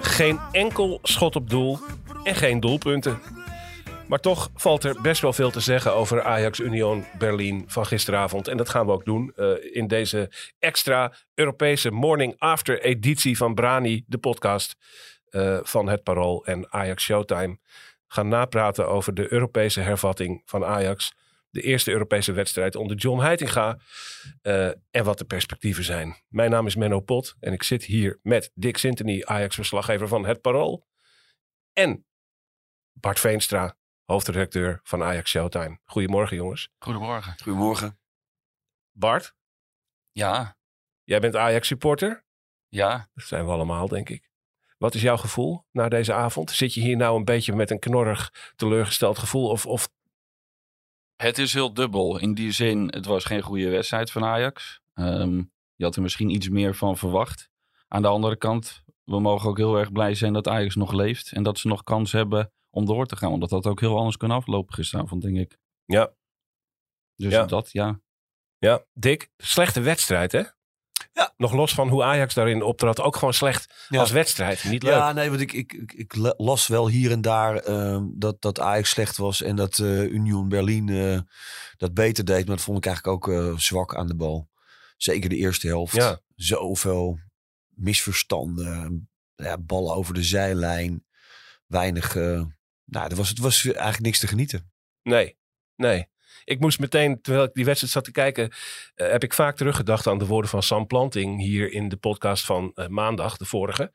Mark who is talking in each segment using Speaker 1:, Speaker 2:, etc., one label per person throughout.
Speaker 1: Geen enkel schot op doel en geen doelpunten. Maar toch valt er best wel veel te zeggen over Ajax Union Berlin van gisteravond. En dat gaan we ook doen eh, in deze extra Europese Morning After editie van Brani, de podcast eh, van Het Parool en Ajax Showtime. Gaan napraten over de Europese hervatting van Ajax. De eerste Europese wedstrijd onder John Heitinga. eh, en wat de perspectieven zijn. Mijn naam is Menno Pot en ik zit hier met Dick Sintony, Ajax-verslaggever van Het Parool. En Bart Veenstra, hoofdredacteur van Ajax Showtime. Goedemorgen jongens.
Speaker 2: Goedemorgen.
Speaker 3: Goedemorgen.
Speaker 1: Bart,
Speaker 2: Ja,
Speaker 1: jij bent Ajax-supporter.
Speaker 2: ja.
Speaker 1: Dat zijn we allemaal, denk ik. Wat is jouw gevoel na deze avond? Zit je hier nou een beetje met een knorrig, teleurgesteld gevoel? Of, of
Speaker 2: Het is heel dubbel. In die zin, het was geen goede wedstrijd van Ajax. Ehm, je had er misschien iets meer van verwacht. Aan de andere kant, we mogen ook heel erg blij zijn dat Ajax nog leeft. En dat ze nog kans hebben om door te gaan. Want dat had ook heel anders kunnen aflopen gisteravond, denk ik.
Speaker 1: ja,
Speaker 2: Dus
Speaker 1: Ja.
Speaker 2: dat, ja.
Speaker 1: ja, Dick, slechte wedstrijd hè?
Speaker 3: Ja.
Speaker 1: Nog los van hoe Ajax daarin optrad, ook gewoon slecht
Speaker 3: Ja.
Speaker 1: als wedstrijd. Niet leuk.
Speaker 3: Ja, nee, want ik, ik, ik, ik la- las wel hier en daar ehm, dat, dat Ajax slecht was en dat eh, Union Berlin eh, dat beter deed. Maar dat vond ik eigenlijk ook eh, zwak aan de bal. Zeker de eerste helft.
Speaker 1: Ja.
Speaker 3: Zoveel misverstanden, ja, ballen over de zijlijn, weinig. nou, er was, het was eigenlijk niks te genieten.
Speaker 1: Nee, nee. Ik moest meteen, terwijl ik die wedstrijd zat te kijken, eh, heb ik vaak teruggedacht aan de woorden van Sam Planting hier in de podcast van eh, maandag, de vorige.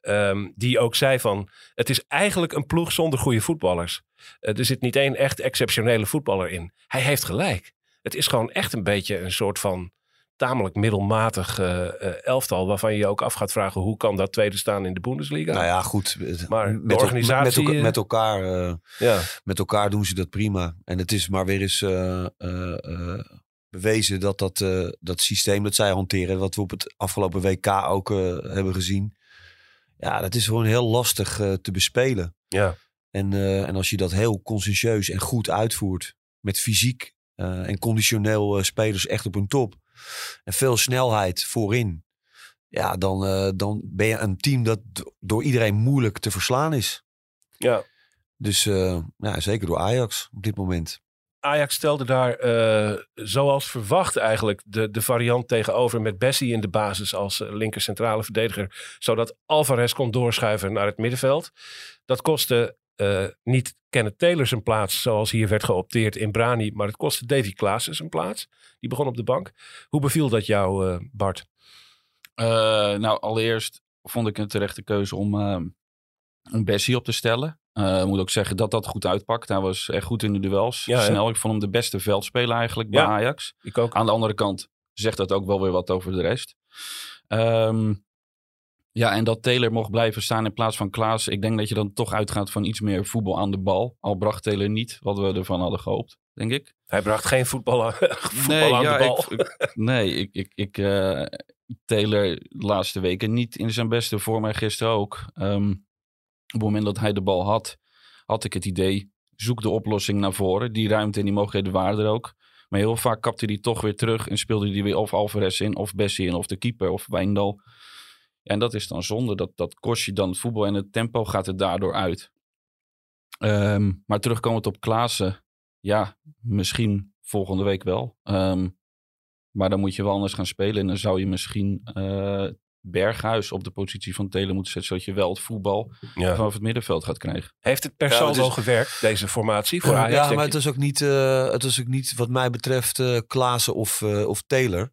Speaker 1: Ehm, die ook zei van, het is eigenlijk een ploeg zonder goede voetballers. Eh, er zit niet één echt exceptionele voetballer in. Hij heeft gelijk. Het is gewoon echt een beetje een soort van tamelijk middelmatig eh, eh, elftal, waarvan je je ook af gaat vragen, hoe kan dat tweede staan in de Bundesliga?
Speaker 3: Nou ja, goed.
Speaker 1: Maar de
Speaker 3: met,
Speaker 1: organisatie,
Speaker 3: Met,
Speaker 1: eh,
Speaker 3: met elkaar.
Speaker 1: ja.
Speaker 3: met elkaar doen ze dat prima. En het is maar weer eens bewezen dat dat, dat systeem dat zij hanteren, wat we op het afgelopen WK ook hebben gezien, ja, dat is gewoon heel lastig te bespelen.
Speaker 1: Ja.
Speaker 3: En, en als je dat heel conscientieus en goed uitvoert, met fysiek eh, en conditioneel eh, spelers echt op hun top, en veel snelheid voorin, ja, dan, eh, dan ben je een team dat door iedereen moeilijk te verslaan is.
Speaker 1: ja.
Speaker 3: Dus ja, zeker door Ajax op dit moment.
Speaker 1: Ajax stelde daar, zoals verwacht eigenlijk, de, de variant tegenover met Bessie in de basis als linker centrale verdediger. Zodat Alvarez kon doorschuiven naar het middenveld. Dat kostte eh, niet Kenneth Taylor zijn plaats, zoals hier werd geopteerd in Brani. Maar het kostte Davy Klaassen zijn plaats. Die begon op de bank. Hoe beviel dat jou, eh, Bart?
Speaker 2: Eh, nou, allereerst vond ik een terechte keuze om, om Bessie op te stellen. Ik moet ook zeggen dat dat goed uitpakt. Hij was echt goed in de duels.
Speaker 1: Ja?
Speaker 2: Snel. Ik vond hem de beste veldspeler eigenlijk bij
Speaker 1: Ja.
Speaker 2: Ajax.
Speaker 1: Ik ook.
Speaker 2: Aan de andere kant zegt dat ook wel weer wat over de rest. Ehm, ja, en dat Taylor mocht blijven staan in plaats van Klaas. Ik denk dat je dan toch uitgaat van iets meer voetbal aan de bal. Al bracht Taylor niet wat we ervan hadden gehoopt, denk ik.
Speaker 1: Hij bracht geen voetbal aan, voetbal aan
Speaker 2: ja,
Speaker 1: de bal.
Speaker 2: Ik, nee, ik, ik, ik eh, Taylor de laatste weken niet in zijn beste vorm en gisteren ook. Ehm, op het moment dat hij de bal had, had ik het idee, zoek de oplossing naar voren. Die ruimte en die mogelijkheden waren er ook. Maar heel vaak kapte hij toch weer terug en speelde hij weer of Alvarez in, of Bessie in, of de keeper, of Wijndal. Ja, en dat is dan zonde. Dat, dat kost je dan het voetbal en het tempo gaat er daardoor uit. Ehm, maar terugkomend op Klaassen. Ja, misschien volgende week wel. Ehm, maar dan moet je wel anders gaan spelen. En dan zou je misschien eh, Berghuis op de positie van Telen moeten zetten. Zodat je wel het voetbal
Speaker 1: Ja.
Speaker 2: vanaf het middenveld gaat krijgen.
Speaker 1: Heeft het per saldo
Speaker 3: is-
Speaker 1: gewerkt, deze formatie voor Ajax?
Speaker 3: ja, maar het is ook niet, eh, het is ook niet wat mij betreft eh Klaassen of, eh, of Taylor.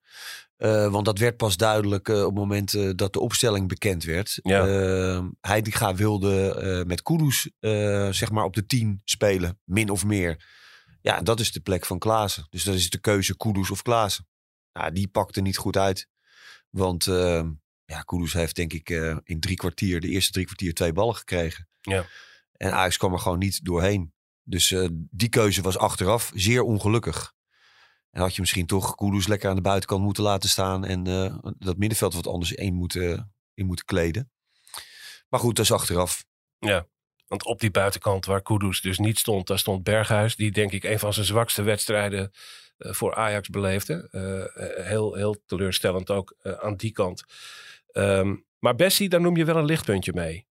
Speaker 3: Eh, want dat werd pas duidelijk eh, op het moment eh, dat de opstelling bekend werd.
Speaker 1: Ja.
Speaker 3: Eh, Heidinga wilde met Kudus zeg maar op de 10 spelen, min of meer. Ja, dat is de plek van Klaassen. Dus dat is de keuze Kudus of Klaassen. Nou, die pakte niet goed uit. Want eh, ja, Kudus heeft denk ik in drie kwartier, de eerste drie kwartier, twee ballen gekregen.
Speaker 1: Ja.
Speaker 3: En Ajax kwam er gewoon niet doorheen. Dus die keuze was achteraf zeer ongelukkig. En had je misschien toch Kudus lekker aan de buitenkant moeten laten staan. En eh, dat middenveld wat anders in moeten, in moeten kleden. Maar goed, dat is achteraf.
Speaker 1: Want op die buitenkant waar Kudus dus niet stond, daar stond Berghuis. Die denk ik een van zijn zwakste wedstrijden eh, voor Ajax beleefde. Eh, heel, heel teleurstellend ook aan die kant. Ehm, maar Bessie, daar noem je wel een lichtpuntje mee.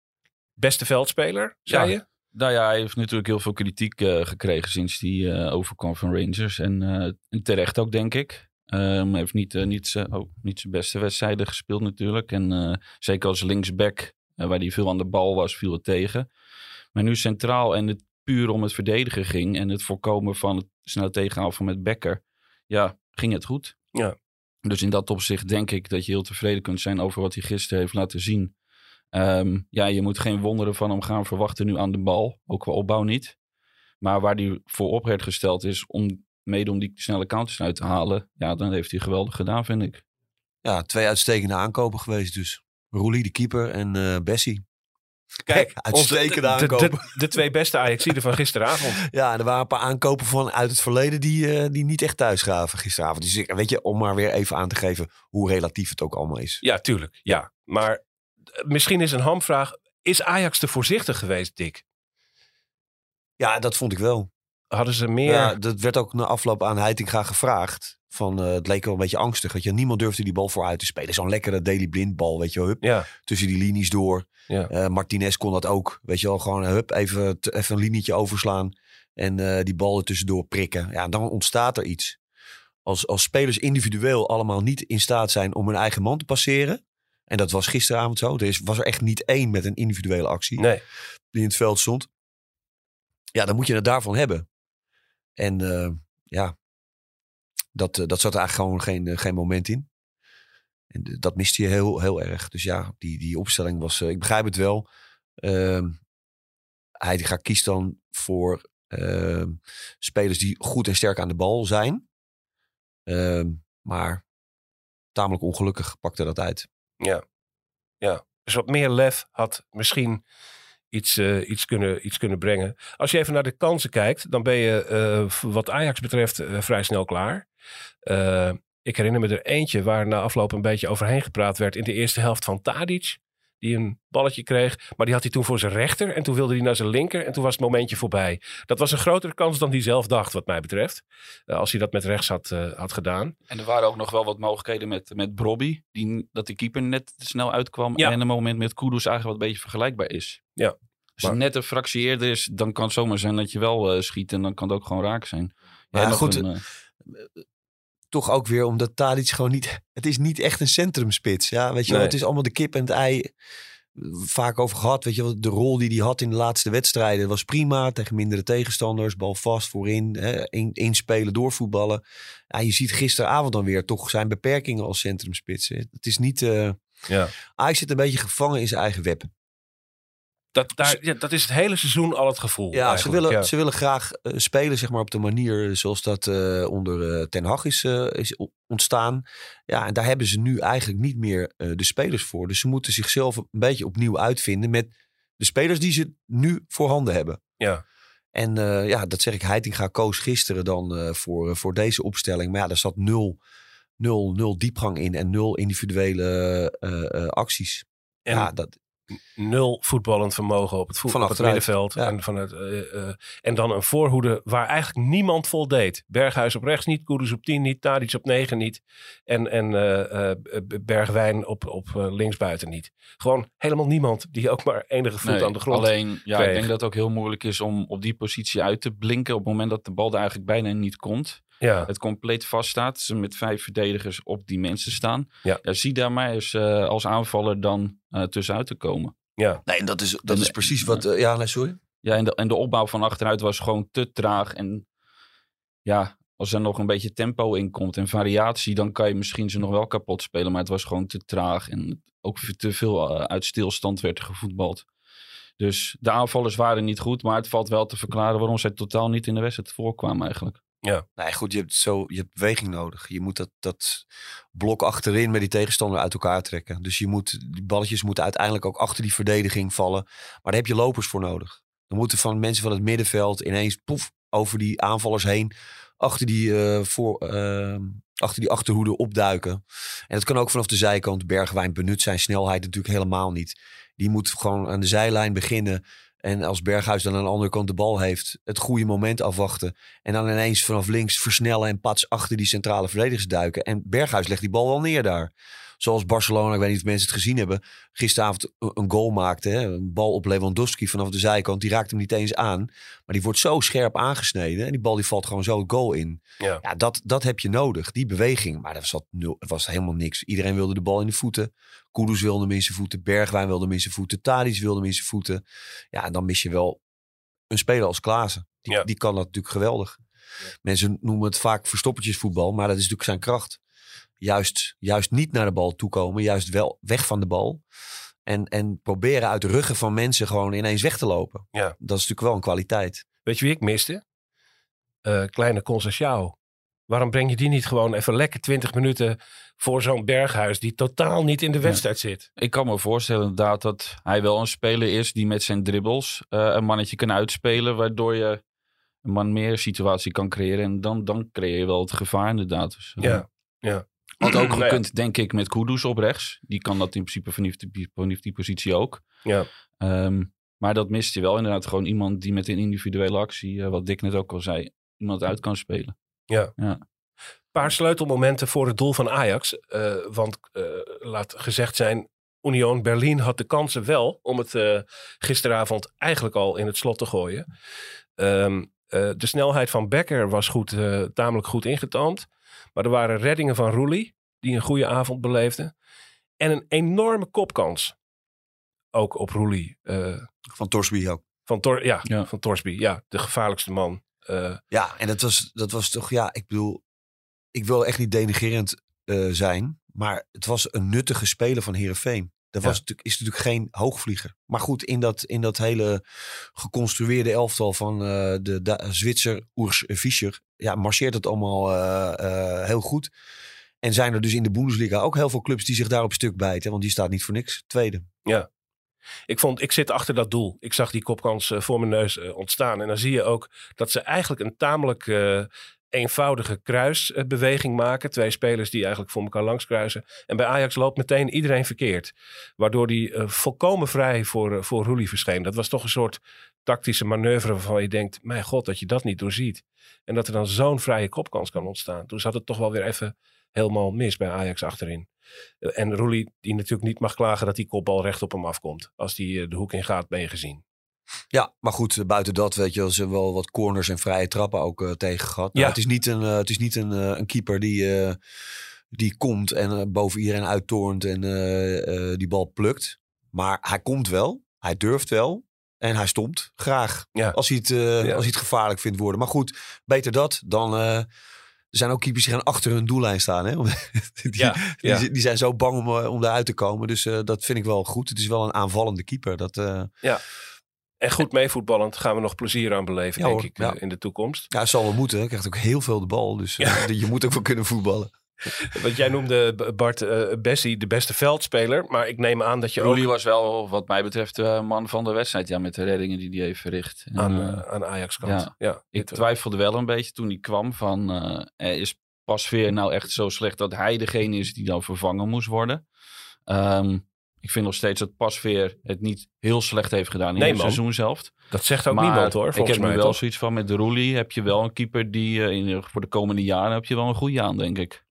Speaker 1: Beste veldspeler, zei
Speaker 2: Ja.
Speaker 1: je?
Speaker 2: Nou ja, hij heeft natuurlijk heel veel kritiek eh, gekregen sinds hij eh, overkwam van Rangers. En, eh, en terecht ook, denk ik. Ehm, hij heeft niet, niet, zijn- oh, niet zijn beste wedstrijden gespeeld natuurlijk. En zeker als linksback, waar hij veel aan de bal was, viel het tegen. Maar nu centraal en het puur om het verdedigen ging... en het voorkomen van het snel tegenhouden van met Becker... ja, ging het goed.
Speaker 1: Ja.
Speaker 2: Dus in dat opzicht denk ik dat je heel tevreden kunt zijn... over wat hij gisteren heeft laten zien. Ehm, ja, je moet geen wonderen van hem gaan verwachten nu aan de bal. Ook qua opbouw niet. Maar waar hij voor op werd gesteld is om mede om die snelle counters uit te halen. Ja, dan heeft hij geweldig gedaan, vind ik.
Speaker 3: Ja, twee uitstekende aankopen geweest dus. Roelie, de keeper, en eh Bessie.
Speaker 1: Kijk,
Speaker 3: Uitstekende
Speaker 1: de,
Speaker 3: aankopen.
Speaker 1: de, de twee beste Ajaxiden van gisteravond.
Speaker 3: Ja, en er waren een paar aankopen van uit het verleden die, eh, die niet echt thuis gaven gisteravond. Dus ik, weet je, om maar weer even aan te geven hoe relatief het ook allemaal is.
Speaker 1: Ja, tuurlijk. Ja. Maar misschien is een hamvraag. Is Ajax te voorzichtig geweest, Dick?
Speaker 3: Ja, dat vond ik wel.
Speaker 1: Hadden ze meer...
Speaker 3: Ja, dat werd ook na afloop aan Heitinga gevraagd. Van, eh, het leek wel een beetje angstig. Weet je. Niemand durfde die bal vooruit te spelen. Zo'n lekkere Daily Blind bal, weet je wel. Hup,
Speaker 1: ja.
Speaker 3: tussen die linies door.
Speaker 1: Ja.
Speaker 3: Eh, Martinez kon dat ook. Weet je wel, gewoon hup, even, even een linietje overslaan. En eh, die bal er tussendoor prikken. Ja, dan ontstaat er iets. Als, als spelers individueel allemaal niet in staat zijn om hun eigen man te passeren. En dat was gisteravond zo. Er is, was er echt niet één met een individuele actie
Speaker 1: Nee.
Speaker 3: die in het veld stond. Ja, dan moet je het daarvan hebben. En eh, ja, dat, eh, dat zat er eigenlijk gewoon geen, eh, geen moment in. En dat miste je heel, heel erg. Dus ja, die, die opstelling was, ik begrijp het wel. Ehm hij gaat kiest dan voor ehm, spelers die goed en sterk aan de bal zijn. Ehm, maar tamelijk ongelukkig pakte dat uit.
Speaker 1: Ja. ja. Dus wat meer lef had misschien iets, eh, iets, kunnen, iets kunnen brengen. Als je even naar de kansen kijkt, dan ben je eh, wat Ajax betreft eh, vrij snel klaar. Ik herinner me er eentje waar na afloop een beetje overheen gepraat werd in de eerste helft van Tadic. Die een balletje kreeg, maar die had hij toen voor zijn rechter. En toen wilde hij naar zijn linker en toen was het momentje voorbij. Dat was een grotere kans dan hij zelf dacht, wat mij betreft. Eh, als hij dat met rechts had, eh, had gedaan.
Speaker 2: En er waren ook nog wel wat mogelijkheden met, met Brobby. Die, dat de keeper net te snel uitkwam.
Speaker 1: Ja.
Speaker 2: En een moment met Kudus eigenlijk wat een beetje vergelijkbaar is.
Speaker 1: Ja.
Speaker 2: Als
Speaker 1: Maar-
Speaker 2: het net een fractie eerder is, dan kan het zomaar zijn dat je wel eh, schiet. En dan kan het ook gewoon raak zijn. Nog
Speaker 3: goed,
Speaker 2: een,
Speaker 3: toch ook weer omdat Tadic gewoon niet... Het is niet echt een centrumspits. Ja, weet je wel,
Speaker 1: Nee.
Speaker 3: het is allemaal de kip en het ei. Vaak over gehad. Weet je wel, de rol die hij had in de laatste wedstrijden was prima. Tegen mindere tegenstanders. Bal vast voorin. Hè, in- inspelen, doorvoetballen. Ja, je ziet gisteravond dan weer toch zijn beperkingen als centrumspits. hè. Het is niet... eh
Speaker 1: Ja.
Speaker 3: Ajax zit een beetje gevangen in zijn eigen web.
Speaker 1: Dat, daar, ja, dat is het hele seizoen al het gevoel.
Speaker 3: Ja, ze willen,
Speaker 1: Ja.
Speaker 3: ze willen graag eh, spelen zeg maar, op de manier zoals dat eh, onder eh, Ten Hag is, eh, is ontstaan. Ja, en daar hebben ze nu eigenlijk niet meer eh, de spelers voor. Dus ze moeten zichzelf een beetje opnieuw uitvinden met de spelers die ze nu voorhanden hebben.
Speaker 1: Ja.
Speaker 3: En eh, ja, dat zeg ik, Heitinga koos gisteren dan eh, voor, voor deze opstelling. Maar ja, daar zat nul, nul, nul diepgang in en nul individuele eh, eh, acties.
Speaker 1: En
Speaker 3: ja, dat,
Speaker 1: nul voetballend vermogen op het, voet, op het middenveld.
Speaker 3: ja.
Speaker 1: En, van het, eh, eh, en dan een voorhoede waar eigenlijk niemand voldeed. Berghuis op rechts niet, Kudus op 10 niet, Tadic op 9 niet. En, en eh, eh, Bergwijn op, op linksbuiten niet. Gewoon helemaal niemand die ook maar enige voet
Speaker 2: nee,
Speaker 1: aan de grond
Speaker 2: Alleen, ja,
Speaker 1: kreeg.
Speaker 2: ik denk dat het ook heel moeilijk is om op die positie uit te blinken. Op het moment dat de bal er eigenlijk bijna niet komt.
Speaker 1: Ja,
Speaker 2: het compleet vaststaat. Ze met vijf verdedigers op die mensen staan.
Speaker 1: Ja.
Speaker 2: zie daar maar eens eh, als aanvaller dan eh, tussenuit te komen.
Speaker 1: ja.
Speaker 3: Nee, dat is, dat
Speaker 2: En-
Speaker 3: is precies wat... eh, ja, nee, sorry.
Speaker 2: Ja, en de, en de opbouw van achteruit was gewoon te traag. En ja, als er nog een beetje tempo in komt en variatie, dan kan je misschien ze nog wel kapot spelen. Maar het was gewoon te traag en ook te veel uit stilstand werd er gevoetbald. Dus de aanvallers waren niet goed, maar het valt wel te verklaren waarom zij totaal niet in de wedstrijd voorkwamen eigenlijk.
Speaker 3: Nee, goed, je hebt, zo, je hebt beweging nodig. Je moet dat, dat blok achterin met die tegenstander uit elkaar trekken. Dus je moet, die balletjes moeten uiteindelijk ook achter die verdediging vallen. Maar daar heb je lopers voor nodig. Dan moeten van mensen van het middenveld ineens poef over die aanvallers heen. Achter die, eh, voor, eh, achter die achterhoede opduiken. En dat kan ook vanaf de zijkant. Bergwijn benut zijn snelheid natuurlijk helemaal niet. Die moet gewoon aan de zijlijn beginnen. En als Berghuis dan aan de andere kant de bal heeft, het goede moment afwachten. En dan ineens vanaf links versnellen en pats achter die centrale verdedigers duiken. En Berghuis legt die bal wel neer daar. Zoals Barcelona, ik weet niet of mensen het gezien hebben, gisteravond een goal maakte. Hè? Een bal op Lewandowski vanaf de zijkant. Die raakt hem niet eens aan. Maar die wordt zo scherp aangesneden. En die bal die valt gewoon zo het goal in.
Speaker 1: Ja.
Speaker 3: Ja, dat, dat heb je nodig. Die beweging. Maar er was, nul, er was helemaal niks. Iedereen wilde de bal in de voeten. Kudus wilde hem in zijn voeten. Bergwijn wilde hem in zijn voeten. Tadic wilde hem in zijn voeten. Ja, en dan mis je wel een speler als Klaassen. Die,
Speaker 1: Ja.
Speaker 3: die kan dat natuurlijk geweldig. Mensen noemen het vaak verstoppertjesvoetbal. Maar dat is natuurlijk zijn kracht. Juist, juist niet naar de bal toekomen. Juist wel weg van de bal. En, en proberen uit de ruggen van mensen gewoon ineens weg te lopen.
Speaker 1: Ja.
Speaker 3: Dat is natuurlijk wel een kwaliteit.
Speaker 1: Weet je wie ik miste? Eh, kleine Conceição. Waarom breng je die niet gewoon even lekker 20 minuten voor zo'n berghuis die totaal niet in de wedstrijd zit?
Speaker 2: Ik kan me voorstellen inderdaad dat hij wel een speler is die met zijn dribbles eh, een mannetje kan uitspelen, waardoor je een man meer situatie kan creëren. En dan, dan creëer je wel het gevaar inderdaad. Dus, eh,
Speaker 1: Ja, ja.
Speaker 2: Had ook
Speaker 1: Nou ja.
Speaker 2: gekund, denk ik, met Kudus op rechts. Die kan dat in principe vanaf die, vanaf die positie ook.
Speaker 1: Ja.
Speaker 2: Ehm, maar dat mist je wel inderdaad. Gewoon iemand die met een individuele actie, eh, wat Dick net ook al zei, iemand uit kan spelen.
Speaker 1: Een paar sleutelmomenten voor het doel van Ajax. Eh, want eh, laat gezegd zijn, Union Berlin had de kansen wel om het gisteravond eigenlijk al in het slot te gooien. Ehm, eh, de snelheid van Becker was goed, tamelijk goed ingetoomd. Maar er waren reddingen van Roelie, die een goede avond beleefde. En een enorme kopkans. Ook op Roelie. eh,
Speaker 3: Van Torsby ook.
Speaker 1: van, Tor ja,
Speaker 2: Ja.
Speaker 1: van Torsby. Ja, de gevaarlijkste man. Eh,
Speaker 3: Ja, en dat was, dat was toch, ja, ik bedoel, ik wil echt niet denigerend eh, zijn, maar het was een nuttige speler van Herenveen. Dat was
Speaker 1: Ja.
Speaker 3: natuurlijk, is natuurlijk geen hoogvlieger. Maar goed, in dat, in dat hele geconstrueerde elftal van eh, de, Da- Zwitser Urs Fischer, ja, marcheert het allemaal eh, eh, heel goed. En zijn er dus in de Bundesliga ook heel veel clubs die zich daarop stuk bijten, want die staat niet voor niks tweede.
Speaker 1: Ik, vond, ik zit achter dat doel. Ik zag die kopkans eh, voor mijn neus ontstaan. En dan zie je ook dat ze eigenlijk een tamelijk eenvoudige kruisbeweging maken. Twee spelers die eigenlijk voor elkaar langs kruisen. En bij Ajax loopt meteen iedereen verkeerd. Waardoor die volkomen vrij voor, voor Roelie verscheen. Dat was toch een soort tactische manoeuvre waarvan je denkt... mijn god, dat je dat niet doorziet. En dat er dan zo'n vrije kopkans kan ontstaan. Toen zat het toch wel weer even helemaal mis bij Ajax achterin. Eh, En Roelie, die natuurlijk niet mag klagen dat die kopbal recht op hem afkomt. Als die eh, de hoek in gaat, ben je gezien.
Speaker 3: Ja, maar goed, eh, buiten dat weet je, ze wel wat corners en vrije trappen ook tegen gehad. Nou,
Speaker 1: Ja.
Speaker 3: het is niet een, het is niet een, een keeper die, die komt en boven iedereen uittoornt en die bal plukt. Maar hij komt wel, hij durft wel en hij stomt graag.
Speaker 1: Ja.
Speaker 3: Als, hij het, eh,
Speaker 1: Ja.
Speaker 3: als hij het gevaarlijk vindt worden. Maar goed, beter dat dan... eh, er zijn ook keepers die gaan achter hun doellijn staan. Hè? die,
Speaker 1: Ja, ja.
Speaker 3: Die, die zijn zo bang om, eh, om daaruit te komen. Dus dat vind ik wel goed. Het is wel een aanvallende keeper. Dat, eh,
Speaker 1: En goed meevoetballend gaan we nog plezier aan beleven,
Speaker 3: Ja,
Speaker 1: denk
Speaker 3: hoor,
Speaker 1: ik,
Speaker 3: ja.
Speaker 1: in de toekomst.
Speaker 3: Ja, zal wel moeten. Hij krijgt ook heel veel de bal. Dus je moet ook wel kunnen voetballen.
Speaker 1: Want jij noemde Bart eh, Bessie de beste veldspeler. Maar ik neem aan dat je
Speaker 2: Roelie
Speaker 1: ook
Speaker 2: was wel, wat mij betreft, de man van de wedstrijd. Ja, met de reddingen die hij heeft verricht.
Speaker 1: Aan,
Speaker 2: eh,
Speaker 1: aan Ajax kant. Ja.
Speaker 2: ja. ik twijfelde wel een beetje toen hij kwam van... is Pasveer nou echt zo slecht dat hij degene is die dan vervangen moest worden? Ehm, ik vind nog steeds dat Pasveer het niet heel slecht heeft gedaan in
Speaker 1: Nee,
Speaker 2: het seizoen zelf.
Speaker 1: dat zegt ook
Speaker 2: maar
Speaker 1: niemand hoor,
Speaker 2: ik heb nu wel
Speaker 1: toch?
Speaker 2: zoiets van met de Roelie heb je wel een keeper die in, voor de komende jaren heb je wel een goede aan, denk ik.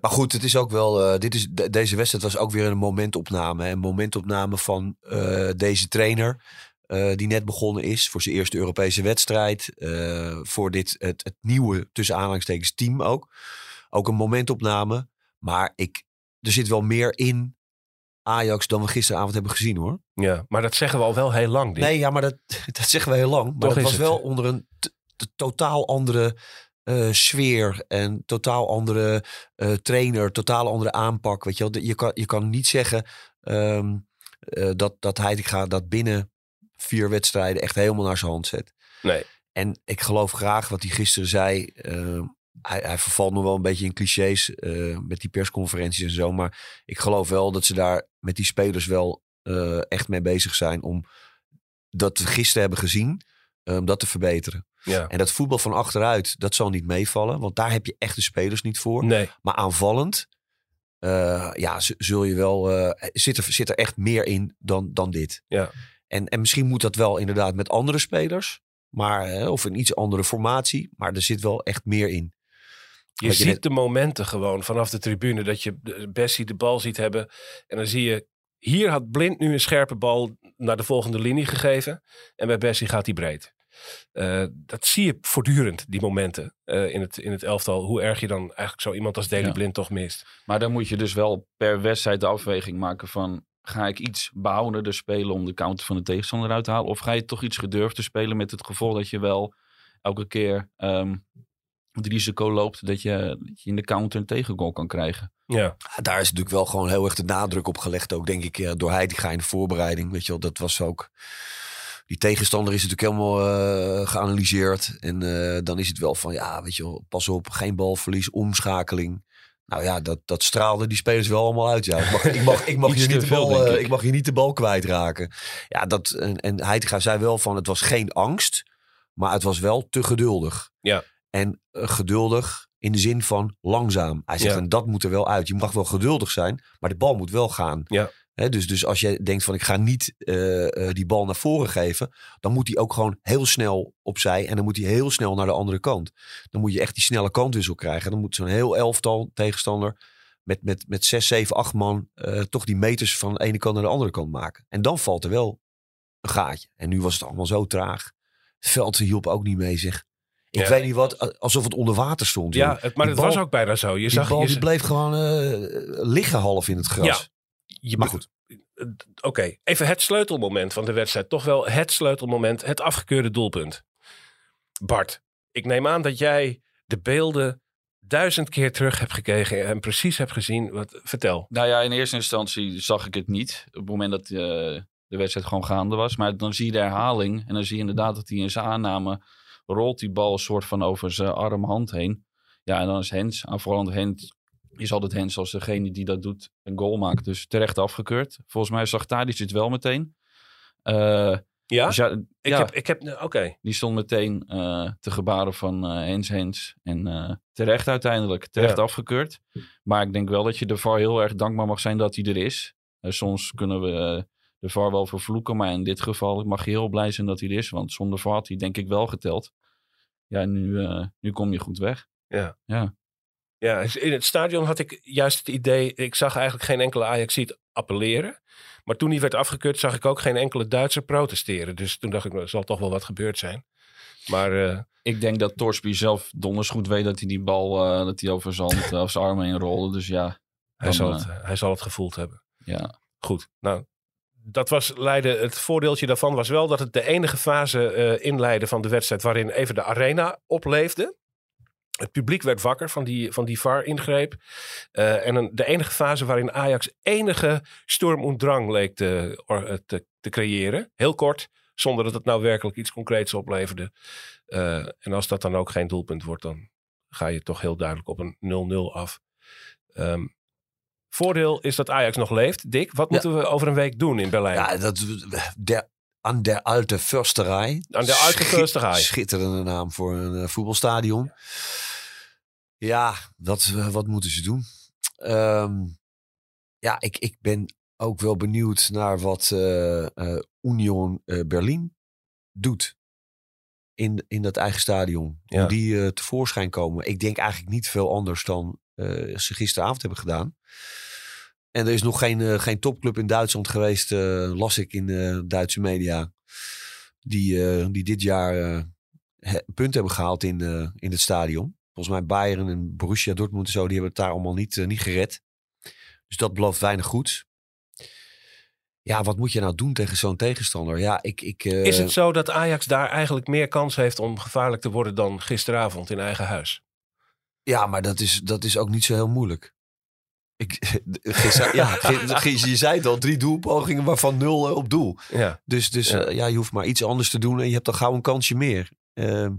Speaker 3: Maar goed, het is ook wel. eh, dit is, de- deze wedstrijd was ook weer een momentopname. hè. Een momentopname van eh, deze trainer. eh, die net begonnen is. Voor zijn eerste Europese wedstrijd. voor dit, het, het nieuwe, tussen aanhalingstekens, team ook. Ook een momentopname. Maar ik, er zit wel meer in Ajax dan we gisteravond hebben gezien hoor.
Speaker 1: Ja, maar dat zeggen we al wel heel lang. Dick.
Speaker 3: Nee, ja, maar dat, dat zeggen we heel lang. Maar
Speaker 1: Toch
Speaker 3: dat
Speaker 1: is
Speaker 3: was
Speaker 1: het.
Speaker 3: wel onder een totaal andere eh, sfeer en totaal andere eh, trainer, totaal andere aanpak. Weet je, wel. Je, kan, je kan niet zeggen ehm, eh, dat, dat Heitinga dat binnen vier wedstrijden echt helemaal naar zijn hand zet.
Speaker 1: Nee.
Speaker 3: En ik geloof graag wat hij gisteren zei. eh, hij, hij vervalt nog wel een beetje in clichés met die persconferenties en zo. Maar ik geloof wel dat ze daar met die spelers wel echt mee bezig zijn om dat we gisteren hebben gezien, om dat te verbeteren.
Speaker 1: Ja.
Speaker 3: En dat voetbal van achteruit, dat zal niet meevallen. Want daar heb je echt de spelers niet voor.
Speaker 1: Nee.
Speaker 3: Maar aanvallend, eh, ja, zul je wel, eh, zit, er, zit er echt meer in dan, dan dit.
Speaker 1: Ja.
Speaker 3: En, en misschien moet dat wel inderdaad met andere spelers. Maar, of een iets andere formatie. Maar er zit wel echt meer in.
Speaker 1: Je ziet
Speaker 3: net-
Speaker 1: de momenten gewoon vanaf de tribune dat je Bessie de bal ziet hebben. En dan zie je, hier had Blind nu een scherpe bal naar de volgende linie gegeven. En bij Bessie gaat hij breed. Eh, dat zie je voortdurend, die momenten eh, in, het, in het elftal. Hoe erg je dan eigenlijk zo iemand als Daley
Speaker 2: Ja.
Speaker 1: Blind toch mist.
Speaker 2: Maar dan moet je dus wel per wedstrijd de afweging maken van... ga ik iets behoudender spelen om de counter van de tegenstander uit te halen? Of ga je toch iets gedurfder spelen met het gevolg dat je wel elke keer ehm, het risico loopt... Dat je, dat je in de counter een tegengoal kan krijgen?
Speaker 1: Ja,
Speaker 3: Daar is natuurlijk wel gewoon heel erg de nadruk op gelegd. Ook denk ik eh, door Heitinga in de voorbereiding. Weet je wel, dat was ook... Die tegenstander is natuurlijk helemaal eh, geanalyseerd. En eh, dan is het wel van, ja, weet je wel, pas op, geen balverlies, omschakeling. Nou ja, dat, dat straalde die spelers wel allemaal uit. Ja. Ik mag, ik mag, ik niet de bal, eh,
Speaker 2: ik.
Speaker 3: ik mag je niet de bal kwijtraken. Ja, dat, en, en Heitinga zei wel van, het was geen angst. Maar het was wel te geduldig.
Speaker 1: Ja.
Speaker 3: En geduldig in de zin van langzaam. Hij zegt,
Speaker 1: Ja.
Speaker 3: en dat moet er wel uit. Je mag wel geduldig zijn, maar de bal moet wel gaan.
Speaker 1: Ja.
Speaker 3: Dus, dus als je denkt van ik ga niet eh, eh, die bal naar voren geven, dan moet hij ook gewoon heel snel opzij en dan moet hij heel snel naar de andere kant. Dan moet je echt die snelle kantwissel krijgen. Dan moet zo'n heel elftal tegenstander met, met, met zes, zeven, acht man eh, toch die meters van de ene kant naar de andere kant maken. En dan valt er wel een gaatje. En nu was het allemaal zo traag. Het veld hielp ook niet mee zeg. Ik
Speaker 1: Ja.
Speaker 3: weet niet wat, alsof het onder water stond.
Speaker 1: ja het, maar het was ook bijna zo. Je
Speaker 3: Die
Speaker 1: zag,
Speaker 3: bal
Speaker 1: je,
Speaker 3: die bleef gewoon liggen half in het gras.
Speaker 1: Ja. Je,
Speaker 3: maar goed.
Speaker 1: Oké, even het sleutelmoment van de wedstrijd. Toch wel het sleutelmoment, het afgekeurde doelpunt. Bart, ik neem aan dat jij de beelden duizend keer terug hebt gekeken en precies hebt gezien. Wat, vertel.
Speaker 2: Nou ja, in eerste instantie zag ik het niet. Op het moment dat eh, de wedstrijd gewoon gaande was. Maar dan zie je de herhaling. En dan zie je inderdaad dat hij in zijn aanname rolt die bal een soort van over zijn arm hand heen. Ja, en dan is Hens, aanvallend Hens, is altijd Hens als degene die dat doet een goal maakt. Dus terecht afgekeurd. Volgens mij zag Tadic het wel meteen. Eh,
Speaker 1: Ja,
Speaker 2: dus ja,
Speaker 1: ik
Speaker 2: ja,
Speaker 1: heb, ik heb, oké.
Speaker 2: die stond meteen eh, te gebaren van eh, Hens Hens. En terecht uiteindelijk, terecht
Speaker 1: Ja.
Speaker 2: afgekeurd. Maar ik denk wel dat je de VAR heel erg dankbaar mag zijn dat hij er is. Soms kunnen we de VAR wel vervloeken. Maar in dit geval mag je heel blij zijn dat hij er is. Want zonder VAR had hij denk ik wel geteld. Ja, nu, nu kom je goed weg.
Speaker 1: Ja.
Speaker 2: Ja.
Speaker 1: Ja, dus in het stadion had ik juist het idee, ik zag eigenlijk geen enkele Ajaxiet appelleren. Maar toen die werd afgekeurd, zag ik ook geen enkele Duitser protesteren. Dus toen dacht ik, nou, er zal toch wel wat gebeurd zijn. Maar eh,
Speaker 2: Ik denk dat Torsby zelf donders goed weet dat hij die bal eh, dat hij over zijn, hand, eh, of zijn armen heen rolde. Dus ja,
Speaker 1: hij,
Speaker 2: Dan,
Speaker 1: zal het, hij zal het gevoeld hebben.
Speaker 2: ja.
Speaker 1: Goed, nou, dat was Leiden. Het voordeeltje daarvan was wel dat het de enige fase eh inleidde van de wedstrijd waarin even de arena opleefde. Het publiek werd wakker van die, van die VAR-ingreep. Eh, en een, de enige fase waarin Ajax enige storm drang leek te, or- eh, te, te creëren. Heel kort, zonder dat het nou werkelijk iets concreets opleverde. Eh, en als dat dan ook geen doelpunt wordt, dan ga je toch heel duidelijk op een 0-0 af. Ehm, voordeel is dat Ajax nog leeft. Dick, wat
Speaker 3: Ja.
Speaker 1: moeten we over een week doen in Berlijn?
Speaker 3: Ja, dat, der, aan der alte Försterei.
Speaker 1: Aan der alte.
Speaker 3: Schitterende naam voor een eh, voetbalstadion. Ja, wat, eh, wat moeten ze doen? Ehm, ja, ik, ik ben ook wel benieuwd naar wat eh, Union Berlin doet. In, in dat eigen stadion.
Speaker 1: Ja.
Speaker 3: Hoe die tevoorschijn komen. Ik denk eigenlijk niet veel anders dan ze gisteravond hebben gedaan. En er is nog geen, eh, geen topclub in Duitsland geweest, eh, las ik in de Duitse media. die, eh, die dit jaar eh, punten hebben gehaald in, eh, in het stadion. Volgens mij Bayern en Borussia Dortmund en zo, die hebben het daar allemaal niet, eh, niet gered. Dus dat belooft weinig goeds. Ja, wat moet je nou doen tegen zo'n tegenstander? Ja, ik... ik eh,
Speaker 1: Is het zo dat Ajax daar eigenlijk meer kans heeft om gevaarlijk te worden dan gisteravond in eigen huis?
Speaker 3: Ja, maar dat is, dat is ook niet zo heel moeilijk. Ik, ja, je zei het al, drie doelpogingen waarvan nul eh, op doel.
Speaker 1: Ja,
Speaker 3: Dus, dus
Speaker 1: Ja.
Speaker 3: je hoeft maar iets anders te doen en je hebt dan gauw een kansje meer. Ehm,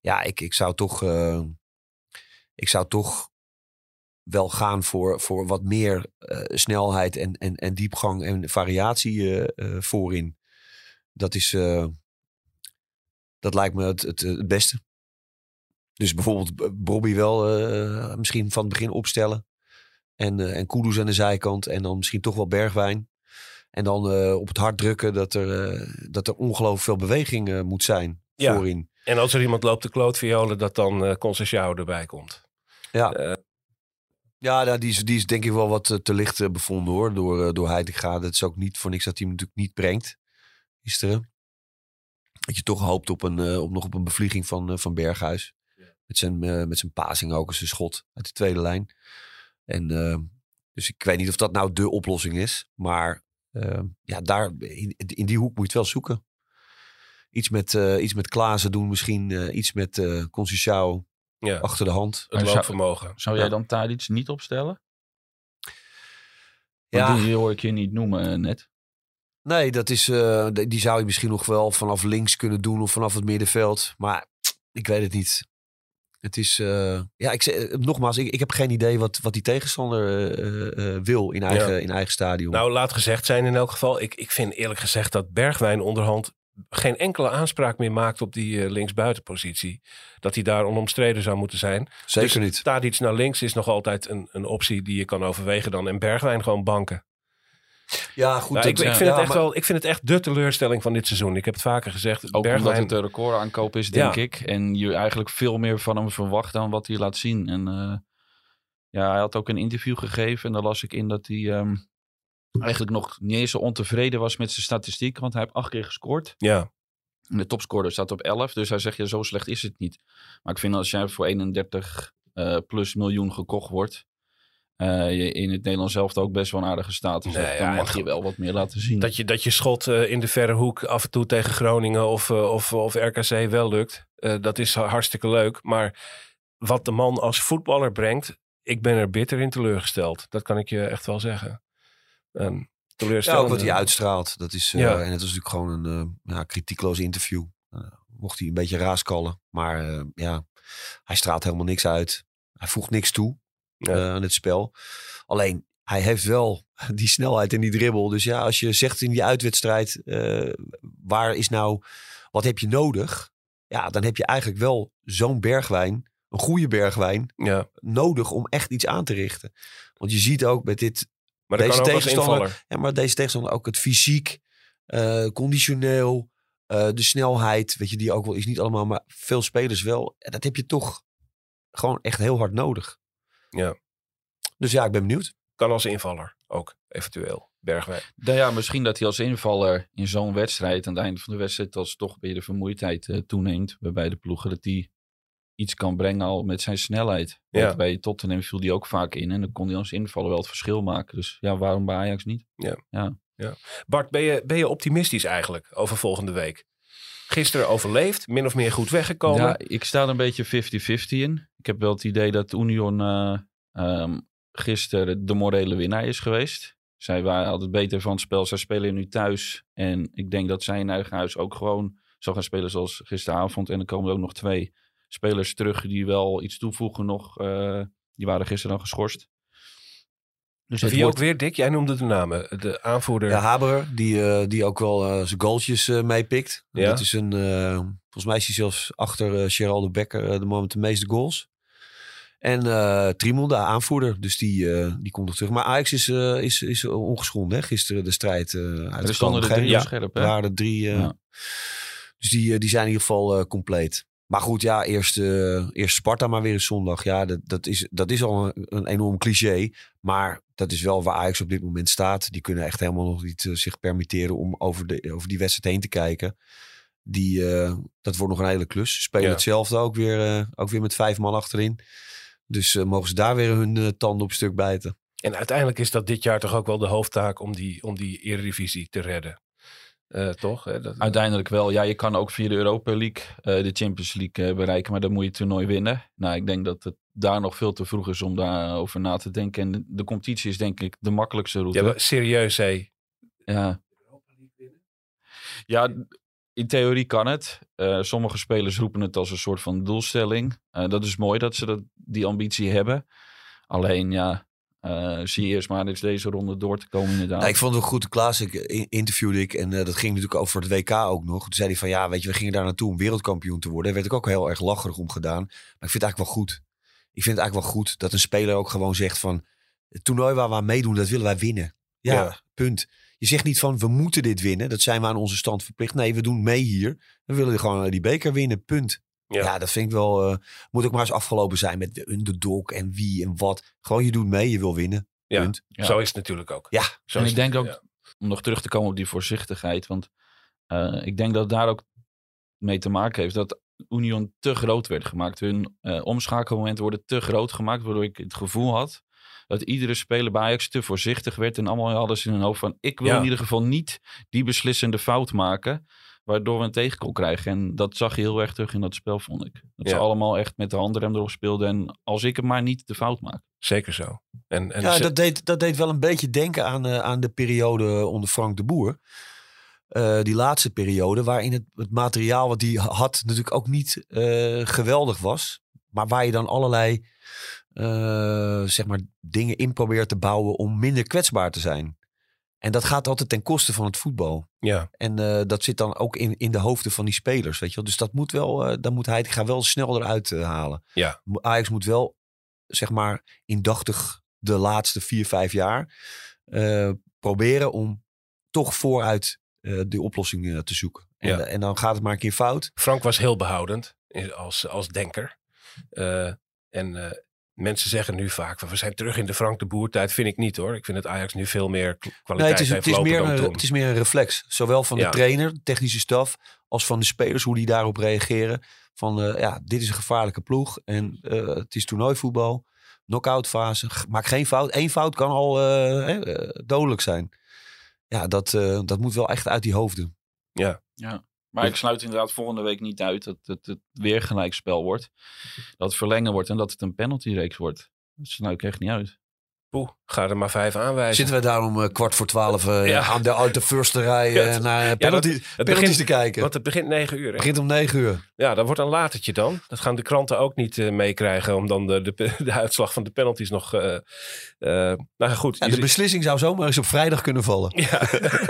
Speaker 3: ja, ik, ik zou toch, eh, ik zou toch wel gaan voor, voor wat meer eh, snelheid en, en, en diepgang en variatie voorin. Dat is, dat lijkt me het, het, het beste. Dus bijvoorbeeld Bobby wel misschien van het begin opstellen. En, eh en Kudus aan de zijkant. En dan misschien toch wel Bergwijn. En dan eh, op het hart drukken dat er, eh, dat er ongelooflijk veel beweging moet zijn
Speaker 1: Ja.
Speaker 3: voorin.
Speaker 1: en als er iemand loopt te klootviolen, dat dan Conceição erbij komt.
Speaker 3: Ja, ja nou, die, is, die is denk ik wel wat te licht bevonden hoor. Door, door Heitinga. Dat is ook niet voor niks dat hij hem natuurlijk niet brengt. Gisteren. Dat je toch hoopt op, een, op nog op een bevlieging van, van Berghuis. Met zijn, met zijn passing ook als een schot uit de tweede lijn. En, eh, dus ik weet niet of dat nou de oplossing is. Maar eh, ja, daar, in, in die hoek moet je het wel zoeken. Iets met, eh iets met Klaassen doen misschien. eh, iets met eh
Speaker 1: ja,
Speaker 3: achter de hand.
Speaker 1: het
Speaker 2: zou-
Speaker 1: loopvermogen.
Speaker 2: Zou jij
Speaker 3: Ja.
Speaker 2: dan Tadic niet opstellen?
Speaker 3: Ja.
Speaker 2: Want Die hoor ik je niet noemen net.
Speaker 3: Nee, dat is, eh, die zou je misschien nog wel vanaf links kunnen doen of vanaf het middenveld. Maar ik weet het niet. Het is, eh, ja, ik, zeg- eh, nogmaals, ik, ik heb geen idee wat, wat die tegenstander eh, wil in eigen,
Speaker 1: Ja.
Speaker 3: in eigen stadion.
Speaker 1: Nou, laat gezegd zijn in elk geval. Ik, ik vind eerlijk gezegd dat Bergwijn onderhand geen enkele aanspraak meer maakt op die linksbuitenpositie. Dat hij daar onomstreden zou moeten zijn.
Speaker 3: Zeker
Speaker 1: dus
Speaker 3: niet.
Speaker 1: Tadic naar links is nog altijd een, een optie die je kan overwegen dan. En Bergwijn gewoon banken.
Speaker 3: Ja, goed.
Speaker 1: Nou, ik, ik, vind
Speaker 3: ja,
Speaker 1: het echt
Speaker 3: maar-
Speaker 1: wel, ik vind het echt de teleurstelling van dit seizoen. Ik heb het vaker gezegd.
Speaker 2: Ook
Speaker 1: Bergwijn,
Speaker 2: omdat het een recordaankoop is, denk
Speaker 1: Ja.
Speaker 2: ik. En je eigenlijk veel meer van hem verwacht dan wat hij laat zien. En eh, ja, hij had ook een interview gegeven. En daar las ik in dat hij ehm, eigenlijk nog niet eens zo ontevreden was met zijn statistiek. Want hij heeft acht keer gescoord.
Speaker 1: Ja,
Speaker 2: En de topscorer staat op 11. Dus hij zegt, ja, zo slecht is het niet. Maar ik vind als jij voor 31 eh, plus miljoen gekocht wordt... eh, je in het Nederlands zelf ook best wel een aardige status
Speaker 1: Nee,
Speaker 2: hebt.
Speaker 1: ja,
Speaker 2: Dan mag je wel wat meer laten zien.
Speaker 1: dat je, dat je schot eh, in de verre hoek af en toe tegen Groningen of, eh, of, of RKC wel lukt. eh, dat is hartstikke leuk. Maar wat de man als voetballer brengt, ik ben er bitter in teleurgesteld. Dat kan ik je echt wel zeggen. Een
Speaker 3: Ja,
Speaker 1: teleurstellende-
Speaker 3: ook wat hij uitstraalt. Dat is, eh,
Speaker 1: Ja.
Speaker 3: En het was natuurlijk gewoon een ja, kritiekloos interview. Mocht hij een beetje raaskallen. Maar eh, ja, hij straalt helemaal niks uit. Hij voegt niks toe
Speaker 1: Ja.
Speaker 3: eh, aan het spel. Alleen, hij heeft wel die snelheid en die dribbel. Dus ja, als je zegt in die uitwedstrijd... eh, waar is nou... Wat heb je nodig? Ja, dan heb je eigenlijk wel zo'n bergwijn... Een goede bergwijn
Speaker 1: Ja,
Speaker 3: nodig om echt iets aan te richten. Want je ziet ook met dit
Speaker 1: maar
Speaker 3: Deze tegenstander- ja, maar deze tegenstander ook het fysiek, eh, conditioneel, de snelheid, weet je, die ook wel is niet allemaal, maar veel spelers wel. En dat heb je toch gewoon echt heel hard nodig.
Speaker 1: Ja.
Speaker 3: Dus ja, ik ben benieuwd.
Speaker 1: Kan als invaller ook, eventueel. Bergwijn.
Speaker 2: Nou ja, misschien dat hij als invaller in zo'n wedstrijd, aan het einde van de wedstrijd, als toch weer de vermoeidheid eh, toeneemt bij beide ploegen, dat hij iets kan brengen al met zijn snelheid.
Speaker 1: Ja.
Speaker 2: Want Bij Tottenham viel hij ook vaak in en dan kon hij als invaller wel het verschil maken. Dus ja, waarom bij Ajax niet?
Speaker 1: Bart, ben je, ben je optimistisch eigenlijk over volgende week? Gisteren overleefd, min of meer goed weggekomen.
Speaker 2: Ja, ik sta er een beetje 50-50 in. Ik heb wel het idee dat Union ehm, gisteren de morele winnaar is geweest. Zij waren altijd beter van het spel. Zij spelen nu thuis. En ik denk dat zij in eigen huis ook gewoon zo gaan spelen zoals gisteravond. En er komen ook nog twee spelers terug die wel iets toevoegen nog. eh, die waren gisteren dan geschorst. Dus
Speaker 1: Wie
Speaker 2: wordt-
Speaker 1: ook weer, Dick? Jij noemde de namen. De aanvoerder.
Speaker 3: Ja, Haber, die, eh, die ook wel eh, zijn goaltjes eh, meepikt.
Speaker 1: Ja.
Speaker 3: Dat is een, eh, volgens mij is hij zelfs achter Gerald de Becker de man met de meeste goals. En eh Trimon, de aanvoerder, dus die, eh, die komt nog terug. Maar Ajax is, eh, is, is ongeschonden, hè? gisteren de strijd eh
Speaker 2: er stonden er
Speaker 3: Geen-
Speaker 2: drie
Speaker 3: ja,
Speaker 2: scherp, hè?
Speaker 3: Er waren er drie. eh,
Speaker 2: Ja.
Speaker 3: Dus die, die zijn in ieder geval eh, compleet. Maar goed, ja, eerst, eh, eerst Sparta maar weer een zondag. Ja, dat, dat, is, dat is al een, een enorm cliché. Maar dat is wel waar Ajax op dit moment staat. Die kunnen echt helemaal nog niet eh, zich permitteren om over, de, over die wedstrijd heen te kijken. Die, eh, dat wordt nog een hele klus. Ze Spelen
Speaker 1: Ja.
Speaker 3: hetzelfde ook weer, eh, ook weer met vijf man achterin. Dus mogen ze daar weer hun tanden op stuk bijten.
Speaker 1: En uiteindelijk is dat dit jaar toch ook wel de hoofdtaak om die, om die Eredivisie te redden. Eh, toch? Hè? Dat,
Speaker 2: Uiteindelijk wel. Ja, je kan ook via de Europa League eh, de Champions League eh, bereiken, maar dan moet je het toernooi winnen. Nou, ik denk dat het daar nog veel te vroeg is om daarover na te denken. En de, de competitie is denk ik de makkelijkste route.
Speaker 1: ja, serieus, hé.
Speaker 2: Ja. Ja, in theorie kan het. Eh, sommige spelers roepen het als een soort van doelstelling. Eh, dat is mooi dat ze dat, die ambitie hebben. Alleen ja, eh, zie je eerst maar eens deze ronde door te komen inderdaad.
Speaker 3: Nou, ik vond het wel goed. Klaas ik, in- interviewde ik. En eh, dat ging natuurlijk over het WK ook nog. Toen zei hij van ja, weet je, we gingen daar naartoe om wereldkampioen te worden. Daar werd ik ook heel erg lacherig om gedaan. Maar ik vind het eigenlijk wel goed. Ik vind het eigenlijk wel goed dat een speler ook gewoon zegt van... Het toernooi waar we aan meedoen, dat willen wij winnen. Ja,
Speaker 1: Ja.
Speaker 3: punt. Je zegt niet van we moeten dit winnen. Dat zijn we aan onze stand verplicht. Nee, we doen mee hier. We willen gewoon eh, die beker winnen. Punt.
Speaker 1: Ja.
Speaker 3: Ja, dat vind ik wel... eh, moet ook maar eens afgelopen zijn met de underdog en wie en wat. Gewoon je doet mee, je wil winnen.
Speaker 1: Ja.
Speaker 3: Punt.
Speaker 2: Ja.
Speaker 1: Zo is het natuurlijk ook.
Speaker 3: Ja.
Speaker 1: Zo
Speaker 2: En ik
Speaker 1: het,
Speaker 2: denk ook,
Speaker 1: ja.
Speaker 2: om nog terug te komen op die voorzichtigheid. Want eh, ik denk dat het daar ook mee te maken heeft dat Union te groot werd gemaakt. Hun eh, omschakelmomenten worden te groot gemaakt. Waardoor ik het gevoel had dat iedere speler bij Ajax te voorzichtig werd. En allemaal hadden ze in hun hoofd van... ik wil
Speaker 1: Ja.
Speaker 2: in ieder geval niet die beslissende fout maken... waardoor we een tegengoal krijgen. En dat zag je heel erg terug in dat spel, vond ik. Dat ze allemaal echt met de handrem erop speelden. En als ik hem maar niet de fout maak.
Speaker 1: Zeker zo. En, en
Speaker 3: Ja,
Speaker 1: ze-
Speaker 3: dat deed, dat deed wel een beetje denken aan, eh, aan de periode onder Frank de Boer. Eh, die laatste periode, waarin het, het materiaal wat hij had natuurlijk ook niet eh, geweldig was. Maar waar je dan allerlei eh, zeg maar dingen in probeert te bouwen om minder kwetsbaar te zijn. En dat gaat altijd ten koste van het voetbal.
Speaker 1: ja,
Speaker 3: En eh, dat zit dan ook in, in de hoofden van die spelers. Weet je wel? Dus dat moet wel, eh dan moet hij, gaat wel snel eruit eh, halen.
Speaker 1: Ja.
Speaker 3: Ajax moet wel, zeg maar, indachtig de laatste vier, vijf jaar proberen om toch vooruit die oplossing te zoeken. En,
Speaker 1: Ja.
Speaker 3: en dan gaat het maar een keer fout.
Speaker 1: Frank was heel behoudend als, als denker. En mensen zeggen nu vaak, we zijn terug in de Frank de Boer tijd. Vind ik niet hoor. Ik vind dat Ajax nu veel meer kwaliteit
Speaker 3: Nee, het, is,
Speaker 1: heeft
Speaker 3: het, is
Speaker 1: lopen
Speaker 3: meer
Speaker 1: dan
Speaker 3: een,
Speaker 1: toen.
Speaker 3: het is meer een reflex. Zowel van de
Speaker 1: Ja.
Speaker 3: trainer, de technische staf, als van de spelers, hoe die daarop reageren. Van eh, ja, dit is een gevaarlijke ploeg en eh, het is toernooivoetbal. Knockout fase. Maak geen fout. Eén fout kan al eh, hè, dodelijk zijn. Ja, dat, eh, dat moet wel echt uit die hoofden.
Speaker 2: Maar ik sluit inderdaad volgende week niet uit dat het, het weer gelijkspel wordt. Dat het verlengen wordt en dat het een penaltyreeks wordt. Dat sluit ik echt niet uit.
Speaker 1: Poeh, ga er maar vijf aanwijzen.
Speaker 3: Zitten we daarom eh, kwart voor twaalf eh,
Speaker 1: Ja.
Speaker 3: aan de, uit de eerste rij
Speaker 1: Ja,
Speaker 3: eh,
Speaker 1: het-
Speaker 3: naar penalty,
Speaker 1: het
Speaker 3: penalties
Speaker 1: begint-
Speaker 3: te kijken.
Speaker 1: Want het begint negen uur.
Speaker 3: Het begint om negen uur.
Speaker 1: Ja, dat wordt een latertje dan. Dat gaan de kranten ook niet eh, meekrijgen. Om dan de, de, de uitslag van de penalties nog... eh eh, nou goed,
Speaker 3: En de beslissing zou zomaar eens op vrijdag kunnen vallen.
Speaker 1: ja,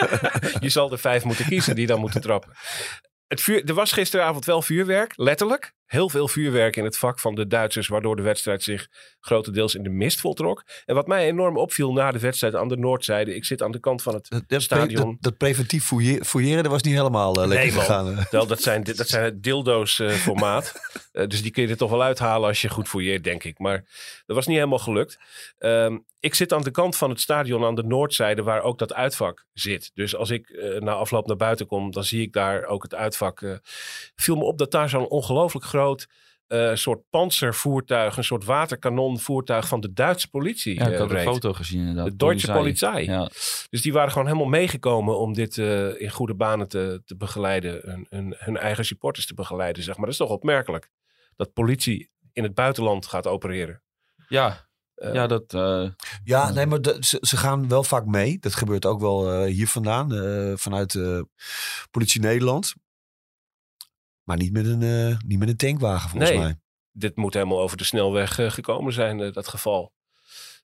Speaker 1: je zal er vijf moeten kiezen die dan moeten trappen. Het vuur, er was gisteravond wel vuurwerk, letterlijk. Heel veel vuurwerk in het vak van de Duitsers, waardoor de wedstrijd zich grotendeels in de mist voltrok. En wat mij enorm opviel na de wedstrijd aan de noordzijde, ik zit aan de kant van het
Speaker 3: Dat, dat,
Speaker 1: Stadion.
Speaker 3: dat, dat preventief fouille- fouilleren, dat was niet helemaal eh, lekker
Speaker 1: Nee,
Speaker 3: gegaan.
Speaker 1: Wel, dat zijn, dat zijn dildo's eh, formaat. Eh, dus die kun je er toch wel uithalen als je goed fouilleert, denk ik. Maar dat was niet helemaal gelukt. Ehm, ik zit aan de kant van het stadion aan de noordzijde waar ook dat uitvak zit. Dus als ik na afloop naar buiten kom, dan zie ik daar ook het uitvak. viel me op dat daar zo'n ongelooflijk groot eh, soort panzervoertuig, een soort waterkanonvoertuig van de Duitse politie
Speaker 2: Ja, ik
Speaker 1: eh,
Speaker 2: had een foto gezien inderdaad.
Speaker 1: De Deutsche Polizei.
Speaker 2: Ja,
Speaker 1: Dus die waren gewoon helemaal meegekomen om dit eh, in goede banen te, te begeleiden. Hun, hun, hun eigen supporters te begeleiden, zeg maar. Dat is toch opmerkelijk. Dat politie in het buitenland gaat opereren.
Speaker 2: ja, ja, dat... eh,
Speaker 3: Ja, nee, maar de- ze, ze gaan wel vaak mee. Dat gebeurt ook wel eh, hier vandaan, eh, vanuit eh, Politie Nederland. Maar niet met een, eh, niet met een tankwagen, volgens
Speaker 1: Nee.
Speaker 3: mij.
Speaker 1: Dit moet helemaal over de snelweg eh, gekomen zijn, eh, dat geval.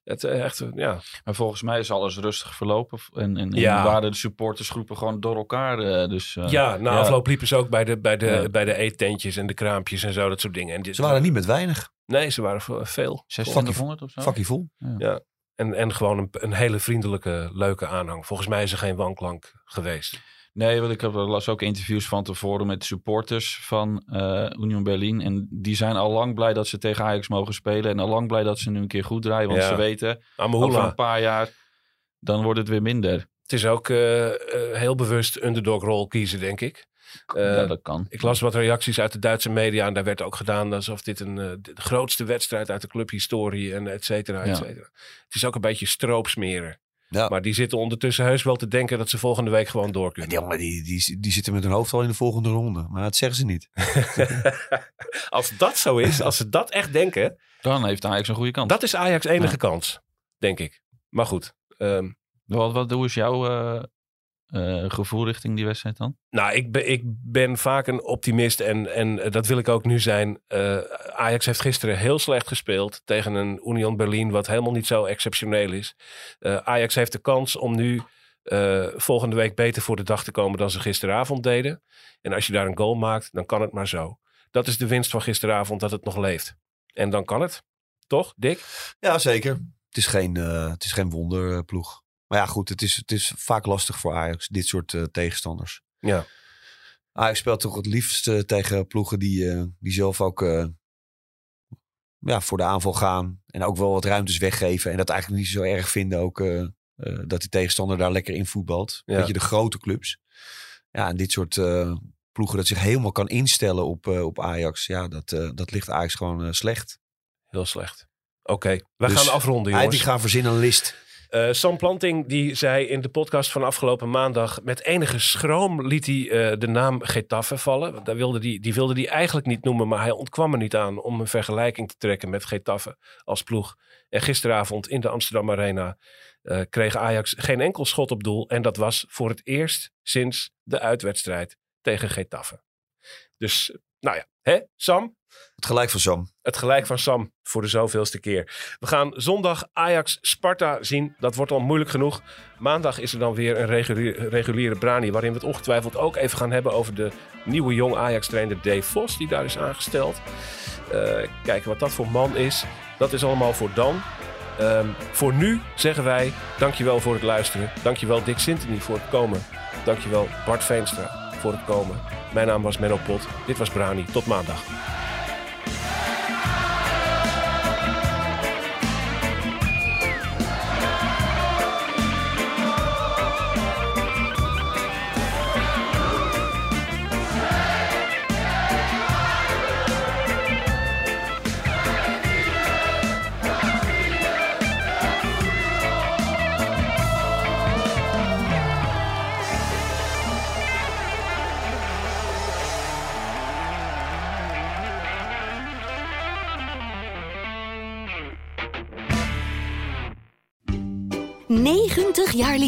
Speaker 1: Het, echt, ja.
Speaker 2: maar volgens mij is alles rustig verlopen. En, en, en
Speaker 1: Ja.
Speaker 2: waren de supportersgroepen gewoon door elkaar. eh, dus, eh,
Speaker 1: ja, na afloop liepen ze ook bij de, bij, de,
Speaker 2: Ja.
Speaker 1: bij de eettentjes en de kraampjes en zo, dat soort dingen. En dit-
Speaker 3: Ze waren niet met weinig.
Speaker 1: Nee, ze waren ve- veel.
Speaker 2: 2600 of zo?
Speaker 3: Vakkie vol.
Speaker 1: En, en gewoon een, een hele vriendelijke, leuke aanhang. Volgens mij is er geen wanklank geweest.
Speaker 2: Nee, want ik heb, las ook interviews van tevoren met supporters van eh, Union Berlin. En die zijn al lang blij dat ze tegen Ajax mogen spelen. En al lang blij dat ze nu een keer goed draaien. Want
Speaker 1: Ja.
Speaker 2: ze weten, over een paar jaar, dan wordt het weer minder.
Speaker 1: Het is ook eh, eh, heel bewust underdog-rol kiezen, denk ik.
Speaker 2: Ja, dat kan.
Speaker 1: Ik las wat reacties uit de Duitse media en daar werd ook gedaan alsof dit een, de grootste wedstrijd uit de clubhistorie en et cetera, et
Speaker 2: Ja.
Speaker 1: cetera. Het is ook een beetje stroopsmeren.
Speaker 3: Ja.
Speaker 1: Maar die zitten ondertussen heus wel te denken dat ze volgende week gewoon door kunnen.
Speaker 3: Ja, maar die, die, die zitten met hun hoofd al in de volgende ronde. Maar dat zeggen ze niet.
Speaker 1: als dat zo is, als ze dat echt denken,
Speaker 2: Dan heeft Ajax een goede kans.
Speaker 1: dat is Ajax enige
Speaker 2: Ja.
Speaker 1: kans, denk ik. Maar goed, ehm,
Speaker 2: Wat, wat, hoe is jouw eh, eh, gevoel richting die wedstrijd dan?
Speaker 1: Nou, ik ben, ik ben vaak een optimist en, en eh, dat wil ik ook nu zijn. Eh, Ajax heeft gisteren heel slecht gespeeld tegen een Union Berlin wat helemaal niet zo exceptioneel is. Eh, Ajax heeft de kans om nu eh, volgende week beter voor de dag te komen dan ze gisteravond deden. En als je daar een goal maakt, dan kan het maar zo. Dat is de winst van gisteravond, dat het nog leeft. En dan kan het. Toch, Dick?
Speaker 3: Ja, zeker. Het is geen, eh, het is geen wonderploeg. Maar ja, goed, het is, het is vaak lastig voor Ajax, dit soort eh, tegenstanders.
Speaker 1: Ja.
Speaker 3: Ajax speelt toch het liefst eh, tegen ploegen die, eh, die zelf ook ja, voor de aanval gaan. En ook wel wat ruimtes weggeven. En dat eigenlijk niet zo erg vinden ook dat die tegenstander daar lekker in voetbalt.
Speaker 1: Ja.
Speaker 3: Weet je, de grote clubs. Ja, en dit soort ploegen dat zich helemaal kan instellen op, op Ajax. Ja, dat, dat ligt Ajax gewoon slecht.
Speaker 1: Heel slecht. Oké, we
Speaker 3: Dus
Speaker 1: gaan afronden,
Speaker 3: Hij
Speaker 1: jongens.
Speaker 3: die gaan verzinnen een list.
Speaker 1: Eh, Sam Planting die zei in de podcast van afgelopen maandag... met enige schroom liet hij eh, de naam Getafe vallen. Daar wilde die, die wilde hij eigenlijk niet noemen... maar hij ontkwam er niet aan om een vergelijking te trekken met Getafe als ploeg. En gisteravond in de Amsterdam Arena eh, kreeg Ajax geen enkel schot op doel. En dat was voor het eerst sinds de uitwedstrijd tegen Getafe. Dus, nou ja, hè, Sam?
Speaker 3: Het gelijk van Sam.
Speaker 1: Het gelijk van Sam voor de zoveelste keer. We gaan zondag Ajax-Sparta zien. Dat wordt al moeilijk genoeg. Maandag is er dan weer een reguliere, reguliere Brani... waarin we het ongetwijfeld ook even gaan hebben... over de nieuwe jong Ajax-trainer Dave Vos... die daar is aangesteld. Eh, kijken wat dat voor man is. Dat is allemaal voor dan. Ehm, voor nu zeggen wij dankjewel voor het luisteren. Dankjewel Dick Sintony voor het komen. Dankjewel Bart Veenstra voor het komen. Mijn naam was Menno Pot. Dit was Brani. Tot maandag.